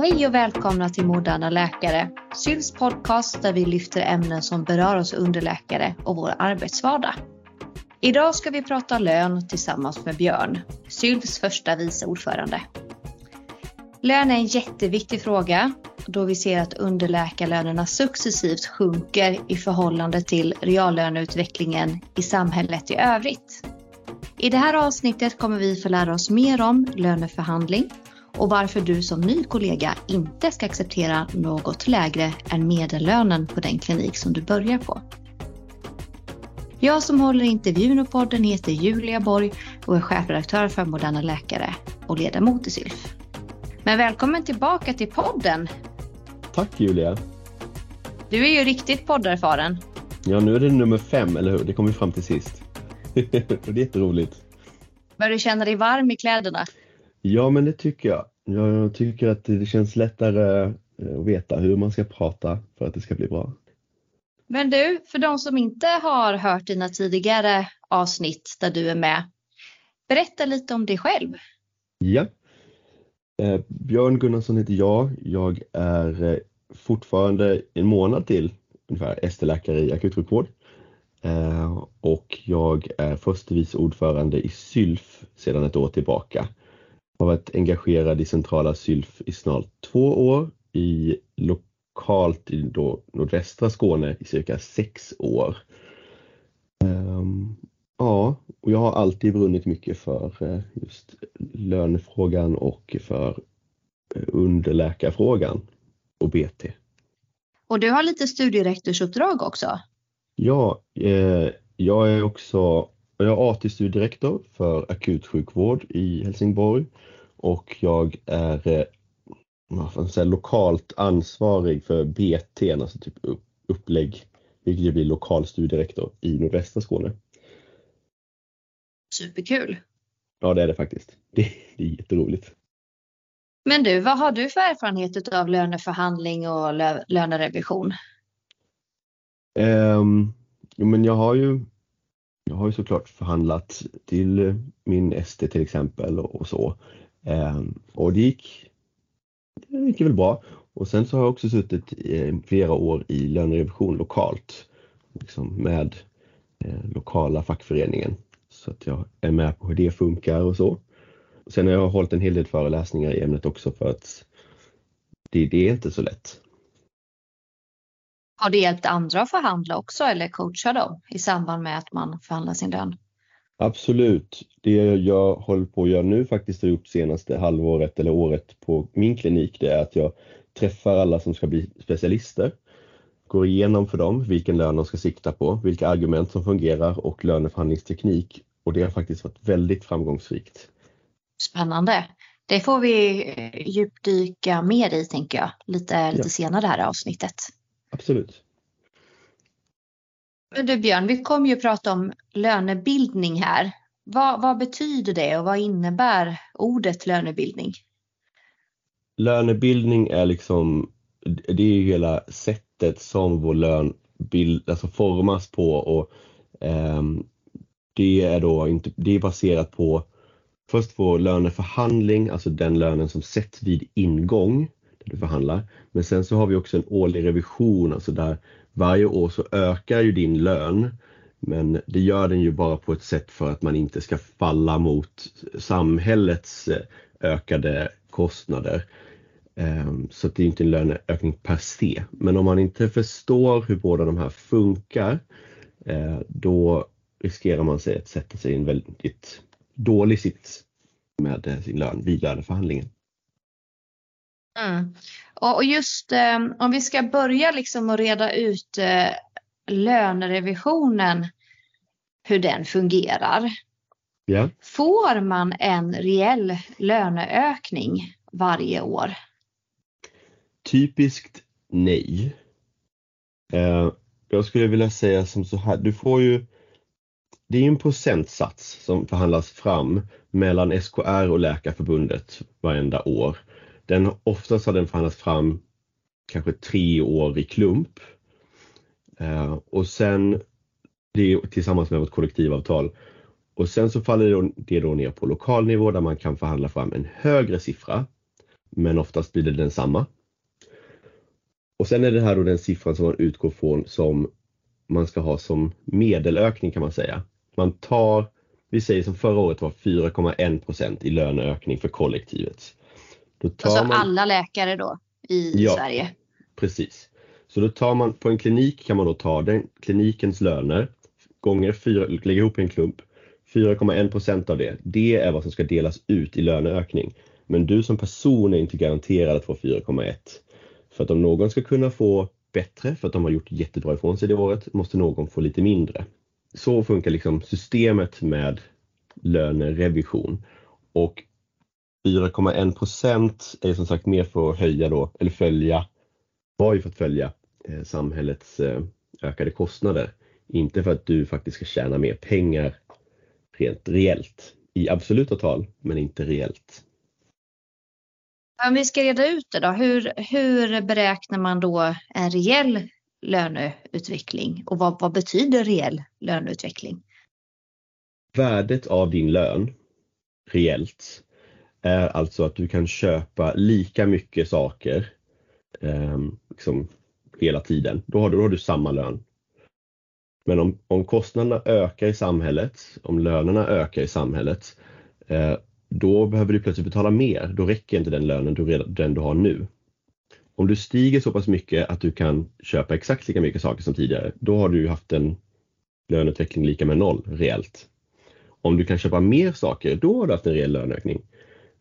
Hej och välkomna till Moderna Läkare, Syls podcast där vi lyfter ämnen som berör oss underläkare och vår arbetsvardag. Idag ska vi prata lön tillsammans med Björn, Syls första vice ordförande. Lön är en jätteviktig fråga då vi ser att underläkarlönerna successivt sjunker i förhållande till reallöneutvecklingen i samhället i övrigt. I det här avsnittet kommer vi få lära oss mer om löneförhandling och varför du som ny kollega inte ska acceptera något lägre än medellönen på den klinik som du börjar på. Jag som håller intervjun och podden heter Julia Borg och är chefredaktör för Moderna Läkare och ledamot i SYLF. Men välkommen tillbaka till podden! Tack Julia! Du är ju riktigt podderfaren. Ja, nu är det nummer fem, eller hur? Det kom vi fram till sist. det är jätteroligt. Börjar du känna dig varm i kläderna? Ja, men det tycker jag. Jag tycker att det känns lättare eh, att veta hur man ska prata för att det ska bli bra. Men du, för de som inte har hört dina tidigare avsnitt där du är med, berätta lite om dig själv. Ja. Eh, Björn Gunnarsson heter jag. Jag är eh, fortfarande en månad till ungefär ST-läkare i akutsjukvård. Eh, och jag är förste vice ordförande i SYLF sedan ett år tillbaka. Har varit engagerad i centrala SYLF i snart två år, i lokalt i då nordvästra Skåne i cirka sex år. Um, ja, och jag har alltid brunnit mycket för uh, just lönefrågan och för uh, underläkarfrågan och BT. Och du har lite studierektorsuppdrag också? Ja, eh, jag är också jag är AT-studierektor för akutsjukvård i Helsingborg och jag är eh, vad säga, lokalt ansvarig för BT, alltså typ upplägg, vilket jag blir lokal studierektor i nordvästra Skåne. Superkul! Ja, det är det faktiskt. Det, det är jätteroligt. Men du, vad har du för erfarenhet av löneförhandling och lö lönerevision? Um, jo, men jag har ju jag har ju såklart förhandlat till min ST till exempel och, och så. Ehm, och det gick, det gick väl bra. Och sen så har jag också suttit i eh, flera år i lönerevision lokalt liksom med eh, lokala fackföreningen. Så att jag är med på hur det funkar och så. Sen har jag hållit en hel del föreläsningar i ämnet också för att det, det är inte så lätt. Har det hjälpt andra att förhandla också eller coacha dem i samband med att man förhandlar sin lön? Absolut. Det jag håller på att göra nu faktiskt har gjort senaste halvåret eller året på min klinik det är att jag träffar alla som ska bli specialister. Går igenom för dem vilken lön de ska sikta på, vilka argument som fungerar och löneförhandlingsteknik och det har faktiskt varit väldigt framgångsrikt. Spännande. Det får vi djupdyka mer i tänker jag lite, lite ja. senare det här avsnittet. Absolut. Men du Björn, vi kommer ju prata om lönebildning här. Vad, vad betyder det och vad innebär ordet lönebildning? Lönebildning är liksom, det är ju hela sättet som vår lön bild, alltså formas på och eh, det är då inte, det är baserat på först vår löneförhandling, alltså den lönen som sätts vid ingång du förhandlar. Men sen så har vi också en årlig revision, alltså där varje år så ökar ju din lön men det gör den ju bara på ett sätt för att man inte ska falla mot samhällets eh, ökade kostnader. Ehm, så det är inte en löneökning per se. Men om man inte förstår hur båda de här funkar eh, då riskerar man sig att sätta sig i en väldigt dålig sits med eh, sin lön vid löneförhandlingen. Mm. Och just eh, om vi ska börja liksom att reda ut eh, lönerevisionen, hur den fungerar. Ja. Får man en reell löneökning varje år? Typiskt nej. Eh, jag skulle vilja säga som så här, du får ju det är en procentsats som förhandlas fram mellan SKR och Läkarförbundet varenda år den, oftast har den förhandlats fram kanske tre år i klump. Eh, och sen det tillsammans med vårt kollektivavtal. Och sen så faller det då, det då ner på lokal nivå där man kan förhandla fram en högre siffra. men oftast blir det densamma. Och sen är det här då den siffran som man utgår från som man ska ha som medelökning kan man säga. Man tar, vi säger som förra året var 4,1 procent i löneökning för kollektivet. Då tar alltså man, alla läkare då i ja, Sverige? Precis. Så då tar man, på en klinik kan man då ta den klinikens löner gånger fyra, lägga ihop en klump. 4,1 procent av det, det är vad som ska delas ut i löneökning. Men du som person är inte garanterad att få 4,1. För att om någon ska kunna få bättre för att de har gjort jättebra ifrån sig det året måste någon få lite mindre. Så funkar liksom systemet med lönerevision. Och 4,1 procent är som sagt mer för att höja då, eller följa, var ju för att följa eh, samhällets eh, ökade kostnader. Inte för att du faktiskt ska tjäna mer pengar rent reellt. I absoluta tal, men inte reellt. Om vi ska reda ut det då, hur, hur beräknar man då en reell löneutveckling och vad, vad betyder reell löneutveckling? Värdet av din lön reellt är alltså att du kan köpa lika mycket saker eh, liksom hela tiden. Då har, du, då har du samma lön. Men om, om kostnaderna ökar i samhället, om lönerna ökar i samhället, eh, då behöver du plötsligt betala mer. Då räcker inte den lönen du, den du har nu. Om du stiger så pass mycket att du kan köpa exakt lika mycket saker som tidigare, då har du haft en löneutveckling lika med noll reellt. Om du kan köpa mer saker, då har du haft en reell löneökning.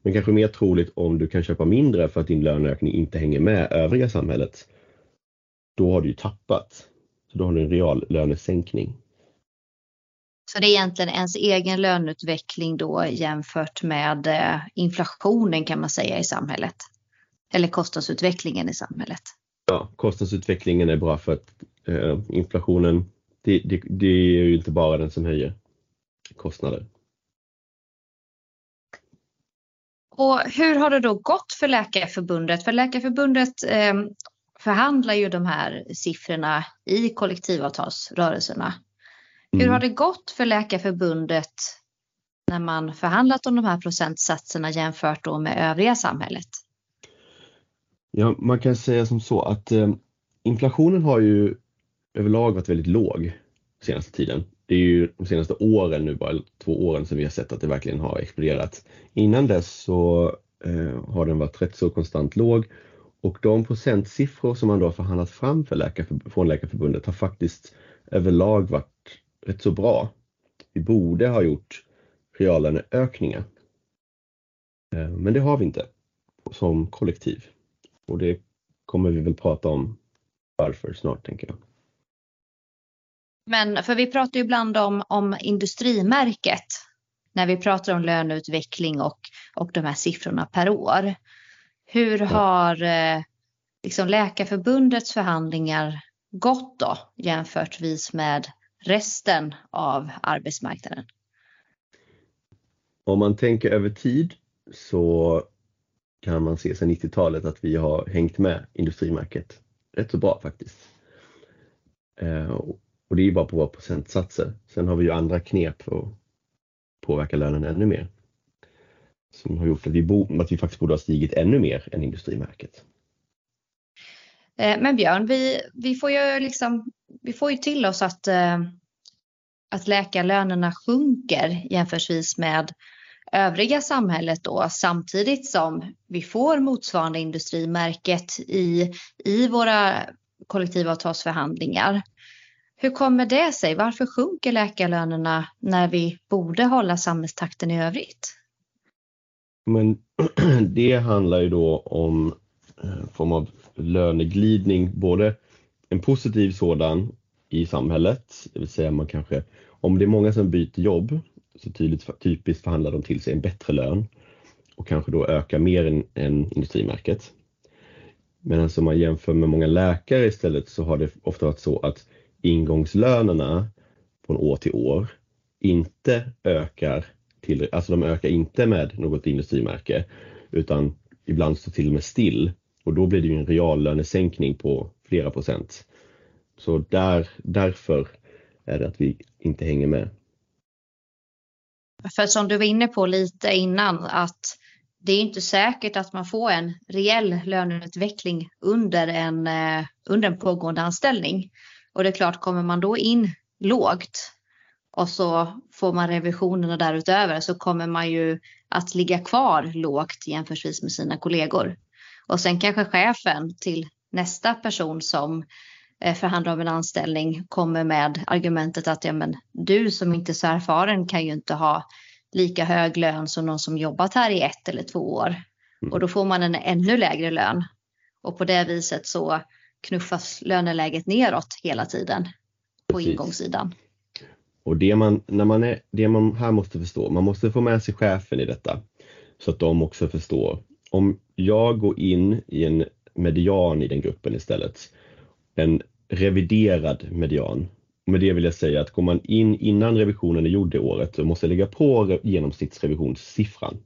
Men kanske mer troligt om du kan köpa mindre för att din löneökning inte hänger med övriga samhället. Då har du ju tappat. Så då har du en real lönesänkning. Så det är egentligen ens egen löneutveckling då jämfört med eh, inflationen kan man säga i samhället. Eller kostnadsutvecklingen i samhället. Ja, kostnadsutvecklingen är bra för att eh, inflationen, det, det, det är ju inte bara den som höjer kostnader. Och hur har det då gått för Läkarförbundet? För Läkarförbundet eh, förhandlar ju de här siffrorna i kollektivavtalsrörelserna. Hur mm. har det gått för Läkarförbundet när man förhandlat om de här procentsatserna jämfört då med övriga samhället? Ja, man kan säga som så att eh, inflationen har ju överlag varit väldigt låg senaste tiden. Det är ju de senaste åren nu, bara två åren, som vi har sett att det verkligen har exploderat. Innan dess så eh, har den varit rätt så konstant låg och de procentsiffror som man då förhandlat fram för läkarför, från Läkarförbundet har faktiskt överlag varit rätt så bra. Vi borde ha gjort reallöneökningar. Eh, men det har vi inte som kollektiv. Och det kommer vi väl prata om varför snart tänker jag. Men för vi pratar ju ibland om, om industrimärket när vi pratar om löneutveckling och, och de här siffrorna per år. Hur har eh, liksom Läkarförbundets förhandlingar gått då jämförtvis med resten av arbetsmarknaden? Om man tänker över tid så kan man se sedan 90-talet att vi har hängt med industrimärket rätt så bra faktiskt. Och det är ju bara på våra procentsatser. Sen har vi ju andra knep för att påverka lönen ännu mer. Som har gjort att vi, bo, att vi faktiskt borde ha stigit ännu mer än industrimärket. Eh, men Björn, vi, vi, får ju liksom, vi får ju till oss att, eh, att läkarlönerna sjunker jämförsvis med övriga samhället då samtidigt som vi får motsvarande industrimärket i, i våra kollektivavtalsförhandlingar. Hur kommer det sig? Varför sjunker läkarlönerna när vi borde hålla samhällstakten i övrigt? Men det handlar ju då om eh, form av löneglidning, både en positiv sådan i samhället, det vill säga man kanske, om det är många som byter jobb, så tydligt, typiskt förhandlar de till sig en bättre lön och kanske då ökar mer än, än industrimärket. Medan om man jämför med många läkare istället så har det ofta varit så att ingångslönerna från år till år inte ökar, till, alltså de ökar inte med något industrimärke utan ibland står till och med still och då blir det ju en reallönesänkning på flera procent. Så där, därför är det att vi inte hänger med. För som du var inne på lite innan att det är inte säkert att man får en reell löneutveckling under en, eh, under en pågående anställning. Och det är klart, kommer man då in lågt och så får man revisionerna därutöver så kommer man ju att ligga kvar lågt jämfört med sina kollegor. Och sen kanske chefen till nästa person som eh, förhandlar om en anställning kommer med argumentet att ja, men du som inte är så erfaren kan ju inte ha lika hög lön som någon som jobbat här i ett eller två år. Mm. Och då får man en ännu lägre lön. Och på det viset så knuffas löneläget neråt hela tiden på Precis. ingångssidan. Och det man, när man är, det man här måste förstå, man måste få med sig chefen i detta så att de också förstår. Om jag går in i en median i den gruppen istället, en reviderad median. Med det vill jag säga att går man in innan revisionen är gjord det året så måste lägga på genomsnittsrevisionssiffran.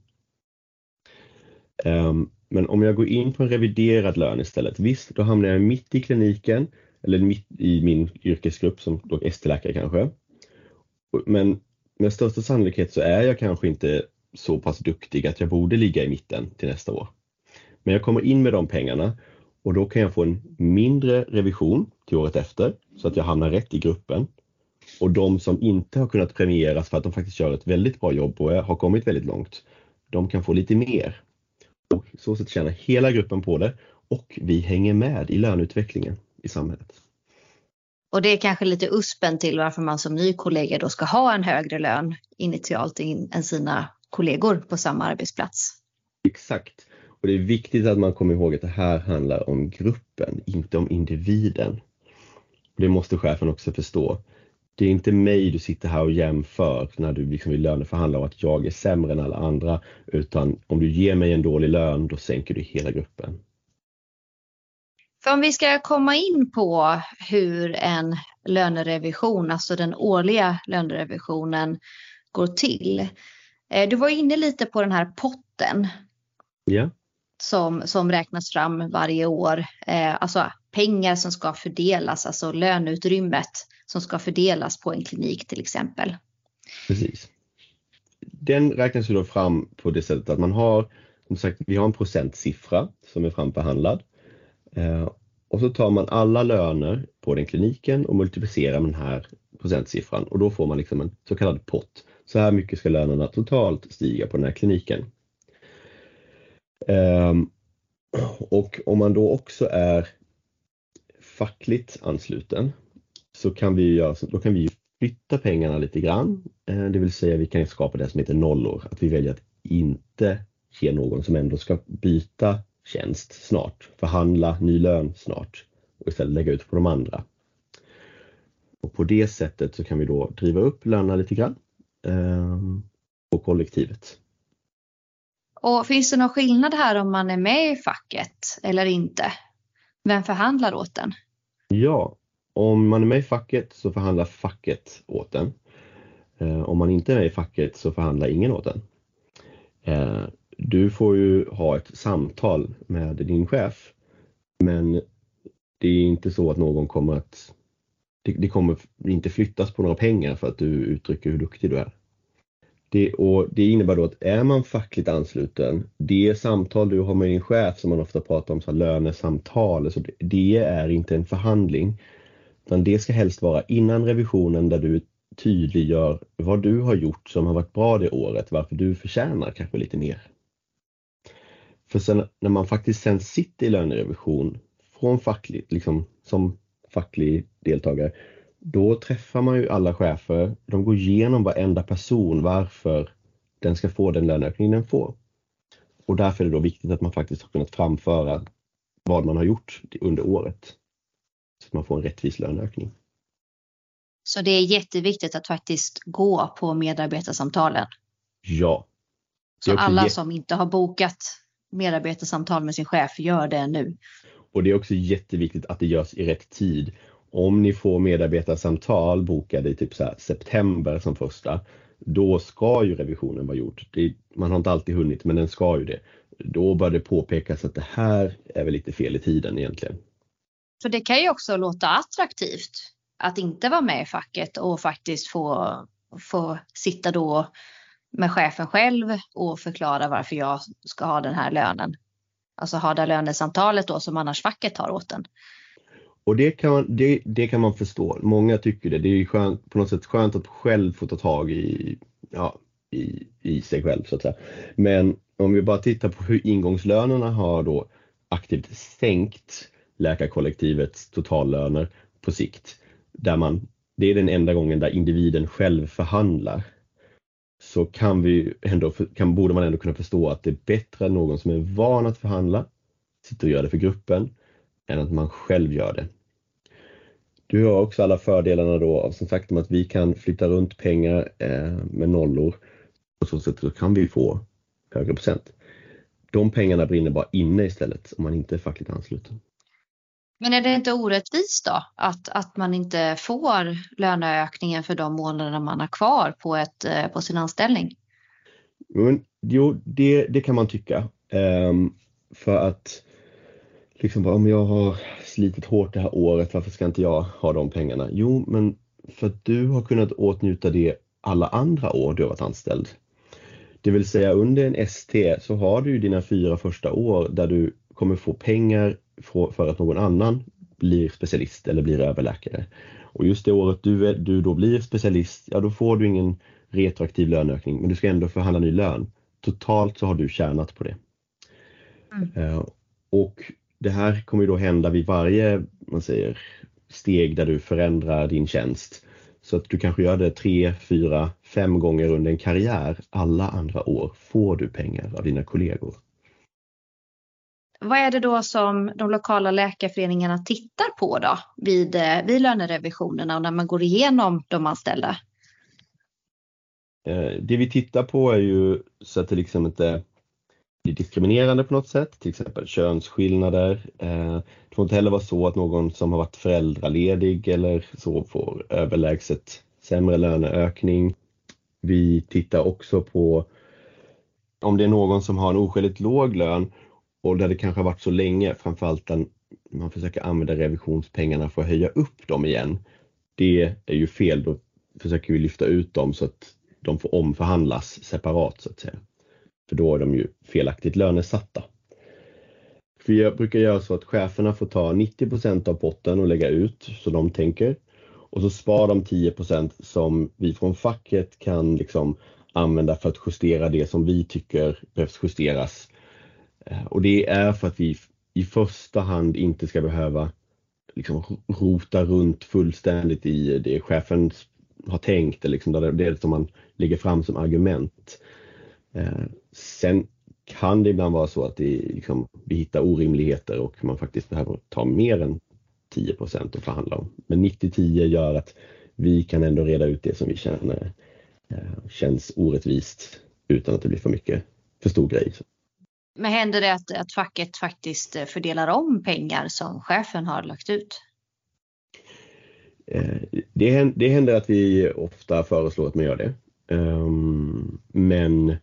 Ehm, men om jag går in på en reviderad lön istället, visst, då hamnar jag mitt i kliniken eller mitt i min yrkesgrupp som ST-läkare kanske. Men med största sannolikhet så är jag kanske inte så pass duktig att jag borde ligga i mitten till nästa år. Men jag kommer in med de pengarna och då kan jag få en mindre revision till året efter så att jag hamnar rätt i gruppen. Och de som inte har kunnat premieras för att de faktiskt gör ett väldigt bra jobb och har kommit väldigt långt, de kan få lite mer. Och så sätt tjänar hela gruppen på det och vi hänger med i löneutvecklingen i samhället. Och det är kanske lite uspen till varför man som ny kollega då ska ha en högre lön initialt än sina kollegor på samma arbetsplats. Exakt. Och det är viktigt att man kommer ihåg att det här handlar om gruppen, inte om individen. Det måste chefen också förstå. Det är inte mig du sitter här och jämför när du liksom vill löneförhandla och att jag är sämre än alla andra, utan om du ger mig en dålig lön, då sänker du hela gruppen. För om vi ska komma in på hur en lönerevision, alltså den årliga lönerevisionen går till. Eh, du var inne lite på den här potten. Ja. Som, som räknas fram varje år. Eh, alltså pengar som ska fördelas, alltså löneutrymmet som ska fördelas på en klinik till exempel. Precis. Den räknas ju då fram på det sättet att man har, som sagt, vi har en procentsiffra som är framförhandlad eh, och så tar man alla löner på den kliniken och multiplicerar med den här procentsiffran och då får man liksom en så kallad pott. Så här mycket ska lönerna totalt stiga på den här kliniken. Ehm, och om man då också är fackligt ansluten så kan vi, göra, då kan vi flytta pengarna lite grann. Eh, det vill säga vi kan skapa det som heter nollor, att vi väljer att inte ge någon som ändå ska byta tjänst snart, förhandla ny lön snart och istället lägga ut på de andra. Och på det sättet så kan vi då driva upp lönerna lite grann ehm, på kollektivet. Och finns det någon skillnad här om man är med i facket eller inte? Vem förhandlar åt den? Ja, om man är med i facket så förhandlar facket åt en. Eh, om man inte är med i facket så förhandlar ingen åt en. Eh, du får ju ha ett samtal med din chef. Men det är inte så att någon kommer att det kommer inte flyttas på några pengar för att du uttrycker hur duktig du är. Det, och det innebär då att är man fackligt ansluten, det samtal du har med din chef som man ofta pratar om, så lönesamtal, så det, det är inte en förhandling. Utan det ska helst vara innan revisionen där du tydliggör vad du har gjort som har varit bra det året, varför du förtjänar kanske lite mer. För sen när man faktiskt sen sitter i lönerevision från fackligt, liksom som facklig deltagare, då träffar man ju alla chefer. De går igenom varenda person varför den ska få den löneökning den får. Och därför är det då viktigt att man faktiskt har kunnat framföra vad man har gjort under året. Så att man får en rättvis löneökning. Så det är jätteviktigt att faktiskt gå på medarbetarsamtalen? Ja. Så alla som inte har bokat medarbetarsamtal med sin chef, gör det nu. Och det är också jätteviktigt att det görs i rätt tid. Om ni får medarbetarsamtal bokade i typ så september som första, då ska ju revisionen vara gjord. Det, man har inte alltid hunnit, men den ska ju det. Då bör det påpekas att det här är väl lite fel i tiden egentligen. För det kan ju också låta attraktivt att inte vara med i facket och faktiskt få, få sitta då med chefen själv och förklara varför jag ska ha den här lönen. Alltså ha det lönesamtalet då som annars facket tar åt den. Och det kan, man, det, det kan man förstå. Många tycker det. Det är skönt, på något sätt skönt att själv få ta tag i, ja, i, i sig själv så att säga. Men om vi bara tittar på hur ingångslönerna har då aktivt sänkt läkarkollektivets totallöner på sikt. Där man, det är den enda gången där individen själv förhandlar. Så kan vi ändå, kan, borde man ändå kunna förstå att det är bättre att någon som är van att förhandla sitter och gör det för gruppen än att man själv gör det. Du har också alla fördelarna då av som sagt att vi kan flytta runt pengar eh, med nollor. På så sätt så kan vi få högre procent. De pengarna brinner bara inne istället om man inte är fackligt ansluten. Men är det inte orättvist då att, att man inte får löneökningen för de månaderna man har kvar på, ett, eh, på sin anställning? Men, jo, det, det kan man tycka. Um, för att liksom om jag har slitit hårt det här året, varför ska inte jag ha de pengarna? Jo, men för att du har kunnat åtnjuta det alla andra år du har varit anställd. Det vill säga under en ST så har du dina fyra första år där du kommer få pengar för att någon annan blir specialist eller blir överläkare. Och just det året du, är, du då blir specialist, ja då får du ingen retroaktiv löneökning men du ska ändå förhandla ny lön. Totalt så har du tjänat på det. Mm. Uh, och det här kommer ju då hända vid varje man säger, steg där du förändrar din tjänst. Så att du kanske gör det tre, fyra, fem gånger under en karriär. Alla andra år får du pengar av dina kollegor. Vad är det då som de lokala läkarföreningarna tittar på då vid, eh, vid lönerevisionerna och när man går igenom de anställda? Eh, det vi tittar på är ju så att det liksom inte blir diskriminerande på något sätt, till exempel könsskillnader. Eh, det får inte heller vara så att någon som har varit föräldraledig eller så får överlägset sämre löneökning. Vi tittar också på om det är någon som har en oskäligt låg lön och där det kanske har varit så länge, framförallt när man försöker använda revisionspengarna för att höja upp dem igen. Det är ju fel, då försöker vi lyfta ut dem så att de får omförhandlas separat så att säga. För då är de ju felaktigt lönesatta. Vi brukar göra så att cheferna får ta 90% av potten och lägga ut så de tänker. Och så sparar de 10% som vi från facket kan liksom använda för att justera det som vi tycker behövs justeras. Och det är för att vi i första hand inte ska behöva liksom rota runt fullständigt i det chefen har tänkt, liksom det som man lägger fram som argument. Eh, Eh, sen kan det ibland vara så att det, liksom, vi hittar orimligheter och man faktiskt behöver ta mer än 10% och förhandla om. Men 90-10 gör att vi kan ändå reda ut det som vi känner eh, känns orättvist utan att det blir för mycket, för stor grej. Men händer det att, att facket faktiskt fördelar om pengar som chefen har lagt ut? Eh, det, det händer att vi ofta föreslår att man gör det. Um, men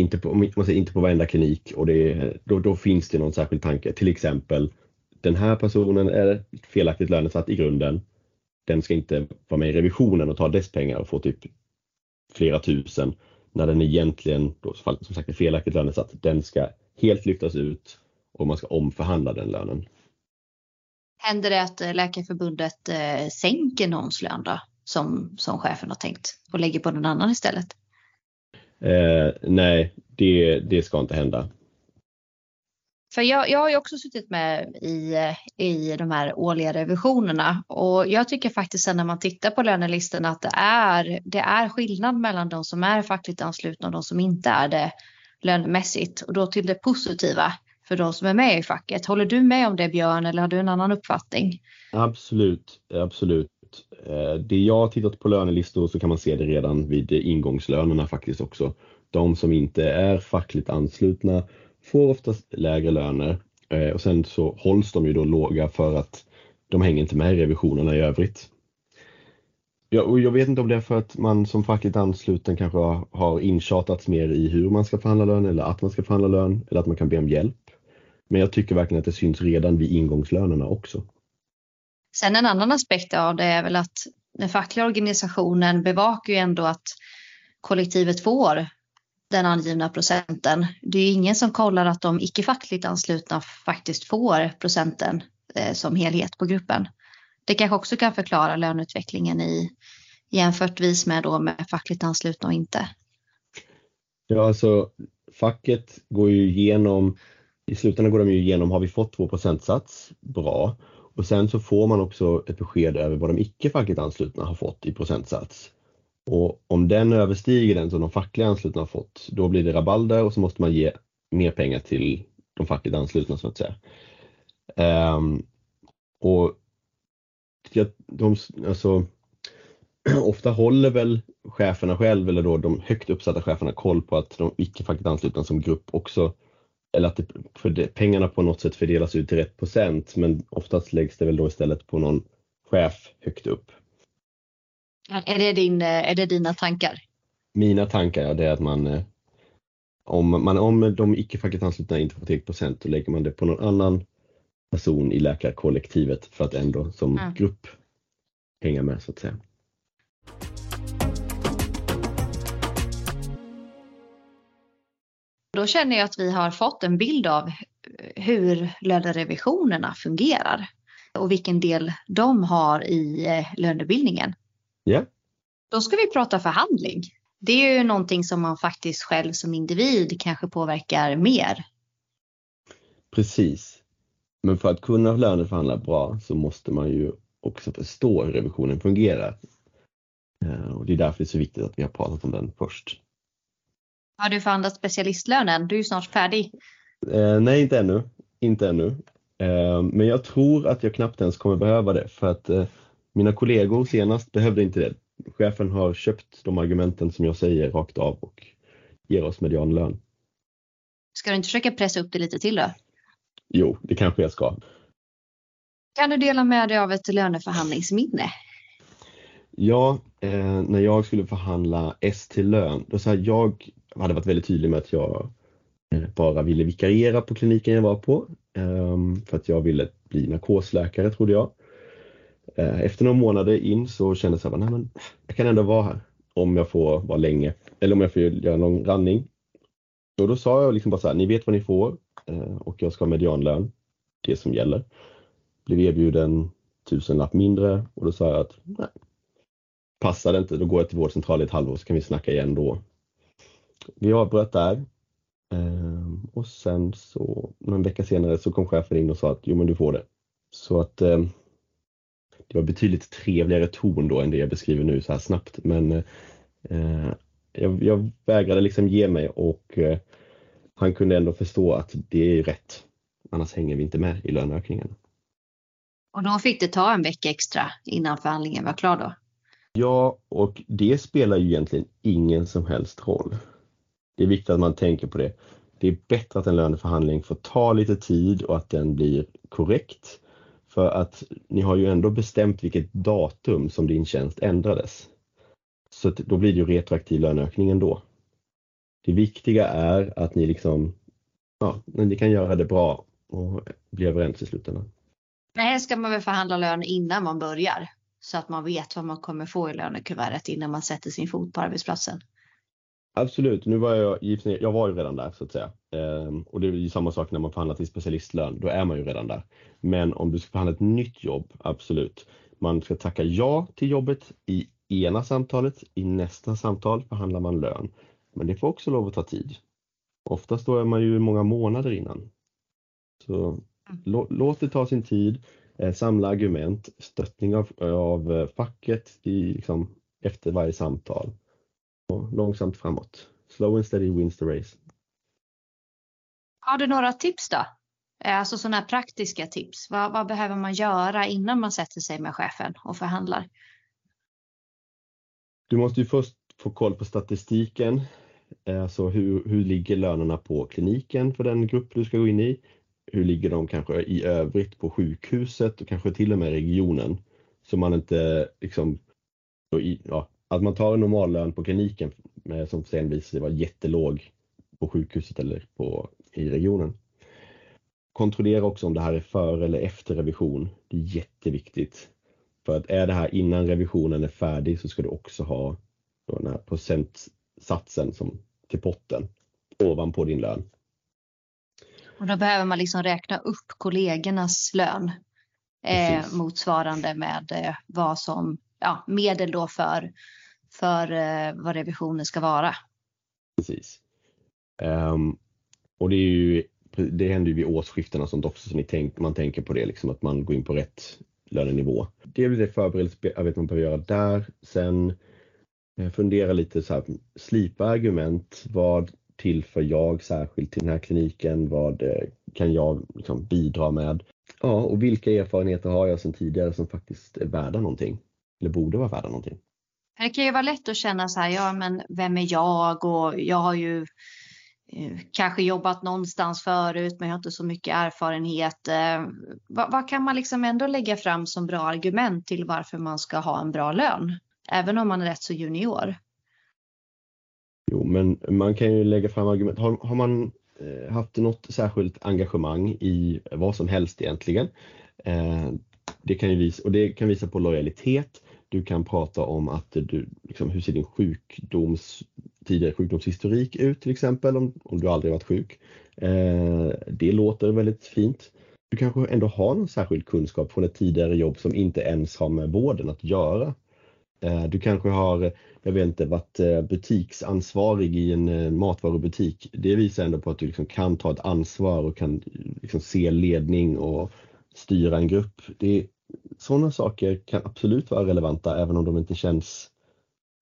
inte på, man säger, inte på varenda klinik och det, då, då finns det någon särskild tanke. Till exempel den här personen är felaktigt lönesatt i grunden. Den ska inte vara med i revisionen och ta dess pengar och få typ flera tusen när den egentligen då, som sagt är felaktigt lönesatt. Den ska helt lyftas ut och man ska omförhandla den lönen. Händer det att eh, Läkarförbundet eh, sänker någons lön då, som, som chefen har tänkt och lägger på någon annan istället? Eh, nej, det, det ska inte hända. För jag, jag har ju också suttit med i, i de här årliga revisionerna och jag tycker faktiskt när man tittar på lönelistorna att det är, det är skillnad mellan de som är fackligt anslutna och de som inte är det lönemässigt och då till det positiva för de som är med i facket. Håller du med om det Björn eller har du en annan uppfattning? Absolut, absolut. Eh, det jag har tittat på lönelistor så kan man se det redan vid ingångslönerna faktiskt också. De som inte är fackligt anslutna får oftast lägre löner eh, och sen så hålls de ju då låga för att de hänger inte med i revisionerna i övrigt. Ja, och jag vet inte om det är för att man som fackligt ansluten kanske har intjatats mer i hur man ska förhandla lön eller att man ska förhandla lön eller att man kan be om hjälp. Men jag tycker verkligen att det syns redan vid ingångslönerna också. Sen en annan aspekt av det är väl att den fackliga organisationen bevakar ju ändå att kollektivet får den angivna procenten. Det är ingen som kollar att de icke-fackligt anslutna faktiskt får procenten eh, som helhet på gruppen. Det kanske också kan förklara löneutvecklingen i jämförtvis med då med fackligt anslutna och inte. Ja, alltså facket går ju igenom, i slutändan går de ju igenom, har vi fått vår procentsats? Bra. Och sen så får man också ett besked över vad de icke fackligt anslutna har fått i procentsats. Och om den överstiger den som de fackliga anslutna har fått, då blir det rabalder och så måste man ge mer pengar till de fackligt anslutna så att säga. Um, och de, alltså, ofta håller väl cheferna själv eller då de högt uppsatta cheferna koll på att de icke fackligt anslutna som grupp också eller att det, för pengarna på något sätt fördelas ut till rätt procent men oftast läggs det väl då istället på någon chef högt upp. Är det, din, är det dina tankar? Mina tankar ja, det är att man eh, om, man, om de icke fackligt anslutna inte får tillräckligt procent då lägger man det på någon annan person i läkarkollektivet för att ändå som mm. grupp hänga med så att säga. Då känner jag att vi har fått en bild av hur lönerevisionerna fungerar och vilken del de har i eh, lönebildningen. Ja. Då ska vi prata förhandling. Det är ju någonting som man faktiskt själv som individ kanske påverkar mer. Precis. Men för att kunna löneförhandla bra så måste man ju också förstå hur revisionen fungerar. Eh, och det är därför det är så viktigt att vi har pratat om den först. Har du förhandlat specialistlönen? Du är ju snart färdig. Eh, nej, inte ännu. Inte ännu. Eh, men jag tror att jag knappt ens kommer behöva det för att eh, mina kollegor senast behövde inte det. Chefen har köpt de argumenten som jag säger rakt av och ger oss medianlön. Ska du inte försöka pressa upp det lite till då? Jo, det kanske jag ska. Kan du dela med dig av ett löneförhandlingsminne? Ja, eh, när jag skulle förhandla ST-lön, då så här, jag hade varit väldigt tydlig med att jag eh, bara ville vikariera på kliniken jag var på. Ehm, för att jag ville bli narkosläkare trodde jag. Eh, efter några månader in så kände jag att jag kan ändå vara här om jag får vara länge eller om jag får göra en lång randning. Och då sa jag liksom bara så här, ni vet vad ni får eh, och jag ska ha medianlön, det som gäller. Blev erbjuden tusenlapp mindre och då sa jag att nej, passar det inte, då går jag till vårdcentralen i ett halvår så kan vi snacka igen då. Vi avbröt där ehm, och sen så någon vecka senare så kom chefen in och sa att jo men du får det. Så att ehm, det var betydligt trevligare ton då än det jag beskriver nu så här snabbt men eh, jag, jag vägrade liksom ge mig och eh, han kunde ändå förstå att det är rätt. Annars hänger vi inte med i löneökningen. Och då fick det ta en vecka extra innan förhandlingen var klar då? Ja, och det spelar ju egentligen ingen som helst roll. Det är viktigt att man tänker på det. Det är bättre att en löneförhandling får ta lite tid och att den blir korrekt. För att ni har ju ändå bestämt vilket datum som din tjänst ändrades. Så då blir det ju retroaktiv löneökning ändå. Det viktiga är att ni liksom, ja, ni kan göra det bra och bli överens i slutändan. Nej, ska man väl förhandla lön innan man börjar så att man vet vad man kommer få i lönekuvertet innan man sätter sin fot på arbetsplatsen. Absolut, nu var jag, jag var ju redan där så att säga. Ehm, och det är ju samma sak när man förhandlar till specialistlön, då är man ju redan där. Men om du ska förhandla ett nytt jobb, absolut. Man ska tacka ja till jobbet i ena samtalet, i nästa samtal förhandlar man lön. Men det får också lov att ta tid. Oftast då är man ju många månader innan. Så mm. låt det ta sin tid, eh, samla argument, stöttning av, av eh, facket i, liksom, efter varje samtal. Och långsamt framåt. Slow and steady wins the race. Har du några tips då? Eh, alltså sådana här praktiska tips. Vad, vad, behöver man göra innan man sätter sig med chefen och förhandlar? Du måste ju först få koll på statistiken. Alltså hur, hur ligger lönerna på kliniken för den grupp du ska gå in i? Hur ligger de kanske i övrigt på sjukhuset och kanske till och med regionen? Så man inte liksom, ja, att man tar en normallön på kliniken som sen visar sig vara jättelåg på sjukhuset eller på, i regionen. Kontrollera också om det här är före eller efter revision. Det är jätteviktigt. För att är det här innan revisionen är färdig så ska du också ha den här procent satsen som, till potten ovanpå din lön. Och då behöver man liksom räkna upp kollegornas lön eh, motsvarande med eh, vad som ja, medel då för, för eh, vad revisionen ska vara. Precis. Um, och det är ju det händer ju vid årsskiftena sånt också så ni tänk, man tänker på det liksom att man går in på rätt lönenivå. Det är väl det förberedelsearbete man behöver göra där. Sen eh, fundera lite så här, slipa argument. Vad tillför jag särskilt till den här kliniken? Vad eh, kan jag liksom bidra med? Ja, och vilka erfarenheter har jag sedan tidigare som faktiskt är värda någonting? Eller borde vara värda någonting? Det kan ju vara lätt att känna så här, ja men vem är jag och jag har ju eh, kanske jobbat någonstans förut men jag har inte så mycket erfarenhet. Vad, vad, kan man liksom ändå lägga fram som bra argument till varför man ska ha en bra lön? Även om man är rätt så junior. Jo, men man kan ju lägga fram argument. Har, har man eh, haft något särskilt engagemang i vad som helst egentligen. Eh, det kan ju visa, och det kan visa på lojalitet. Du kan prata om att du, liksom, hur ser din sjukdoms, tidigare sjukdomshistorik ut till exempel om, om du aldrig varit sjuk. Eh, det låter väldigt fint. Du kanske ändå har någon särskild kunskap från ett tidigare jobb som inte ens har med vården att göra. Eh, du kanske har, jag vet inte, varit eh, butiksansvarig i en eh, matvarubutik. Det visar ändå på att du liksom kan ta ett ansvar och kan liksom se ledning och styra en grupp. Det, sådana saker kan absolut vara relevanta även om de inte känns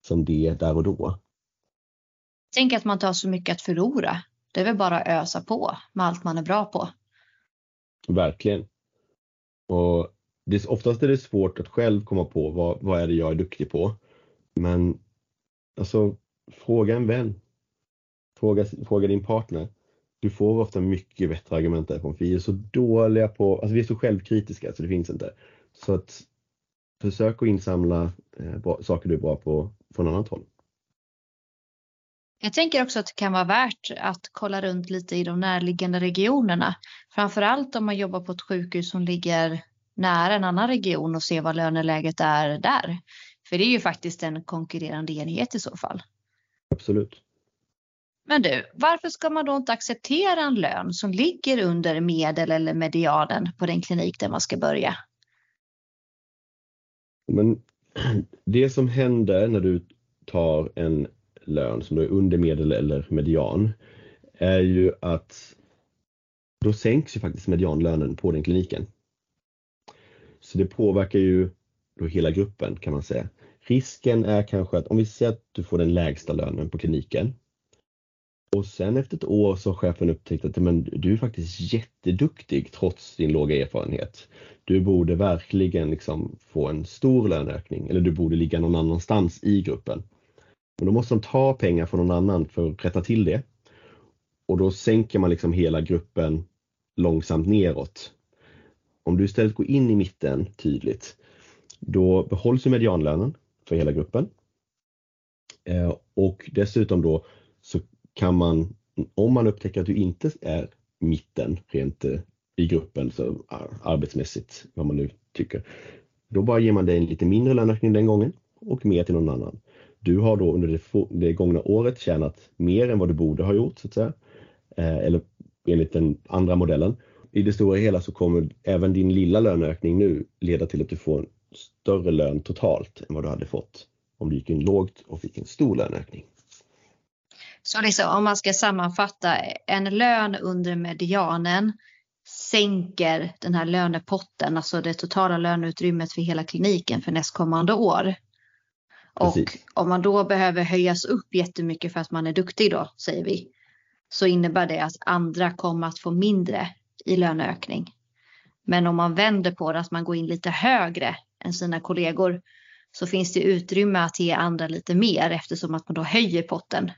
som det där och då. Tänk att man inte har så mycket att förlora. Det är väl bara att ösa på med allt man är bra på. Verkligen. Och det, oftast är det svårt att själv komma på vad, vad är det jag är duktig på. Men alltså, fråga en vän. Fråga, fråga din partner. Du får ofta mycket bättre argument därifrån. För vi är så dåliga på, alltså vi är så självkritiska så det finns inte. Så att försök att insamla eh, bra, saker du är bra på från annat håll. Jag tänker också att det kan vara värt att kolla runt lite i de närliggande regionerna. Framförallt om man jobbar på ett sjukhus som ligger nära en annan region och se vad löneläget är där. För det är ju faktiskt en konkurrerande enhet i så fall. Absolut. Men du, varför ska man då inte acceptera en lön som ligger under medel eller medianen på den klinik där man ska börja? Men det som händer när du tar en lön som är under medel eller median är ju att då sänks ju faktiskt medianlönen på den kliniken. Så det påverkar ju då hela gruppen kan man säga. Risken är kanske att om vi säger att du får den lägsta lönen på kliniken och sen efter ett år så har chefen upptäckt att men, du är faktiskt jätteduktig trots din låga erfarenhet. Du borde verkligen liksom få en stor löneökning eller du borde ligga någon annanstans i gruppen. Men då måste de ta pengar från någon annan för att rätta till det. Och då sänker man liksom hela gruppen långsamt neråt om du istället går in i mitten tydligt, då behålls ju medianlönen för hela gruppen. Eh, och dessutom då så kan man, om man upptäcker att du inte är mitten rent eh, i gruppen, så ah, arbetsmässigt, vad man nu tycker, då bara ger man dig en lite mindre löneökning den gången och mer till någon annan. Du har då under det, det gångna året tjänat mer än vad du borde ha gjort, så att säga. Eh, eller enligt den andra modellen i det stora hela så kommer även din lilla löneökning nu leda till att du får en större lön totalt än vad du hade fått om du gick in lågt och fick en stor löneökning. Så liksom, om man ska sammanfatta, en lön under medianen sänker den här lönepotten, alltså det totala löneutrymmet för hela kliniken för nästkommande år. Precis. Och om man då behöver höjas upp jättemycket för att man är duktig då, säger vi, så innebär det att andra kommer att få mindre i löneökning. Men om man vänder på det, att man går in lite högre än sina kollegor, så finns det utrymme att ge andra lite mer eftersom att man då höjer potten.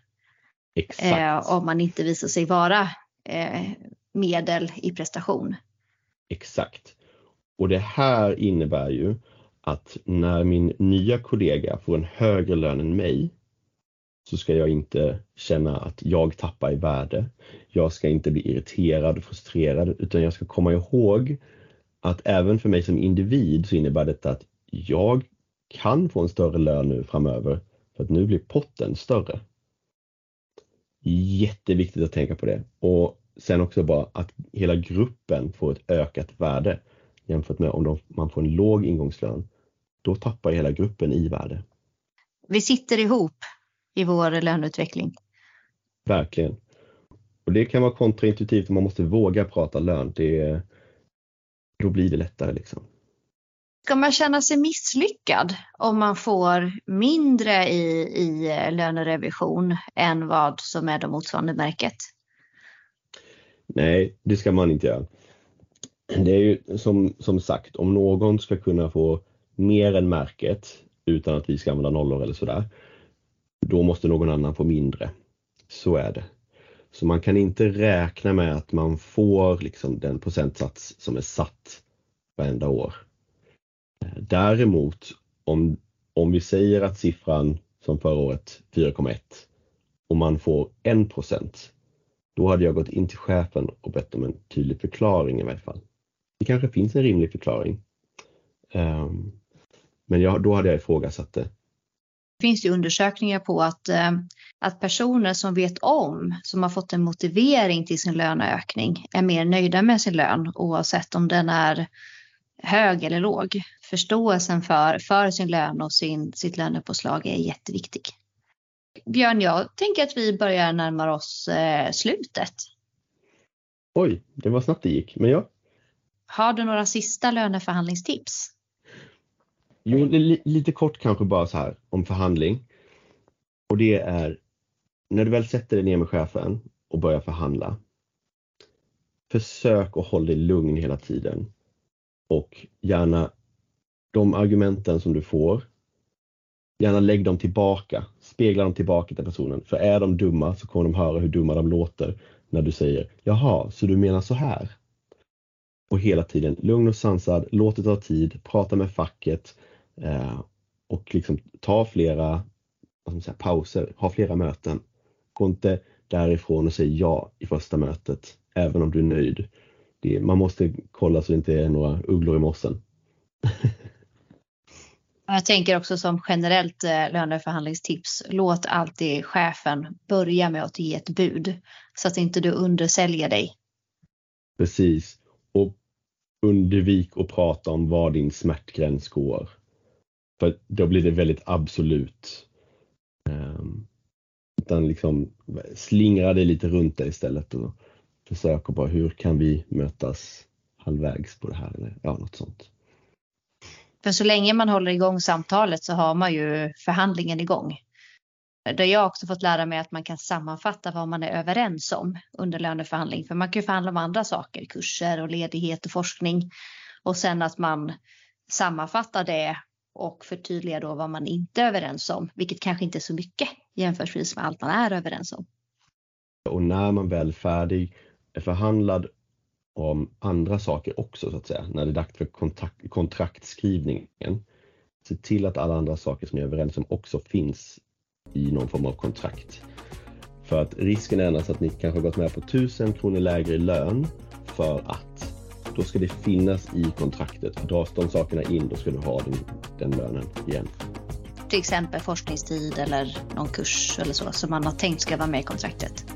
Eh, om man inte visar sig vara eh, medel i prestation. Exakt. Och det här innebär ju att när min nya kollega får en högre lön än mig så ska jag inte känna att jag tappar i värde. Jag ska inte bli irriterad och frustrerad utan jag ska komma ihåg att även för mig som individ så innebär detta att jag kan få en större lön nu framöver för att nu blir potten större. Jätteviktigt att tänka på det. Och sen också bara att hela gruppen får ett ökat värde jämfört med om de, man får en låg ingångslön. Då tappar hela gruppen i värde. Vi sitter ihop i vår löneutveckling. Verkligen. Och det kan vara kontraintuitivt om man måste våga prata lön. Det, då blir det lättare liksom. Ska man känna sig misslyckad om man får mindre i, i eh, lönerevision än vad som är det motsvarande märket? Nej, det ska man inte göra. Det är ju som, som sagt, om någon ska kunna få mer än märket utan att vi ska använda nollor eller sådär, då måste någon annan få mindre. Så är det. Så man kan inte räkna med att man får liksom den procentsats som är satt varenda år. Däremot om, om vi säger att siffran som förra året 4,1 och man får 1 procent, då hade jag gått in till chefen och bett om en tydlig förklaring i varje fall. Det kanske finns en rimlig förklaring. Um, men jag, då hade jag ifrågasatt det. Det finns ju undersökningar på att, eh, att personer som vet om, som har fått en motivering till sin löneökning, är mer nöjda med sin lön oavsett om den är hög eller låg. Förståelsen för, för sin lön och sin, sitt lönepåslag är jätteviktig. Björn, jag tänker att vi börjar närma oss eh, slutet. Oj, det var snabbt det gick, men ja. Har du några sista löneförhandlingstips? Jo, lite kort kanske bara så här om förhandling. Och det är när du väl sätter dig ner med chefen och börjar förhandla. Försök att hålla dig lugn hela tiden och gärna de argumenten som du får, gärna lägg dem tillbaka, spegla dem tillbaka till personen. För är de dumma så kommer de höra hur dumma de låter när du säger Jaha, så du menar så här? Och hela tiden lugn och sansad, låt det ta tid, prata med facket eh, och liksom ta flera vad ska man säga, pauser, ha flera möten. Gå inte därifrån och säg ja i första mötet, även om du är nöjd det, man måste kolla så det inte är några ugglor i mossen. Jag tänker också som generellt eh, löneförhandlingstips. Låt alltid chefen börja med att ge ett bud så att inte du undersäljer dig. Precis. Och undvik att prata om var din smärtgräns går. För då blir det väldigt absolut. Ehm, utan liksom slingra dig lite runt det istället och försöker bara hur kan vi mötas halvvägs på det här eller ja, något sånt. För så länge man håller igång samtalet så har man ju förhandlingen igång. Där jag också fått lära mig att man kan sammanfatta vad man är överens om under löneförhandling. För man kan ju förhandla om andra saker, kurser och ledighet och forskning. Och sen att man sammanfattar det och förtydligar då vad man inte är överens om, vilket kanske inte är så mycket jämfört med allt man är överens om. Och när man väl färdig förhandlad om andra saker också så att säga, när det är dags för kontakt, kontraktskrivningen. Se till att alla andra saker som ni är överens om också finns i någon form av kontrakt. För att risken är annars att ni kanske gått med på 1000 kronor lägre i lön för att då ska det finnas i kontraktet. Dras de sakerna in då ska du ha den, den lönen igen. Till exempel forskningstid eller någon kurs eller så som man har tänkt ska vara med i kontraktet.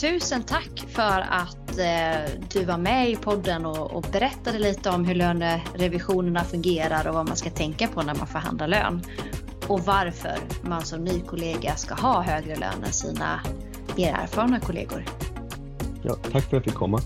Tusen tack för att eh, du var med i podden och, och, berättade lite om hur lönerevisionerna fungerar och vad man ska tänka på när man förhandlar lön. Och varför man som ny kollega ska ha högre lön än sina mer erfarna kollegor. Ja, tack för att jag fick komma.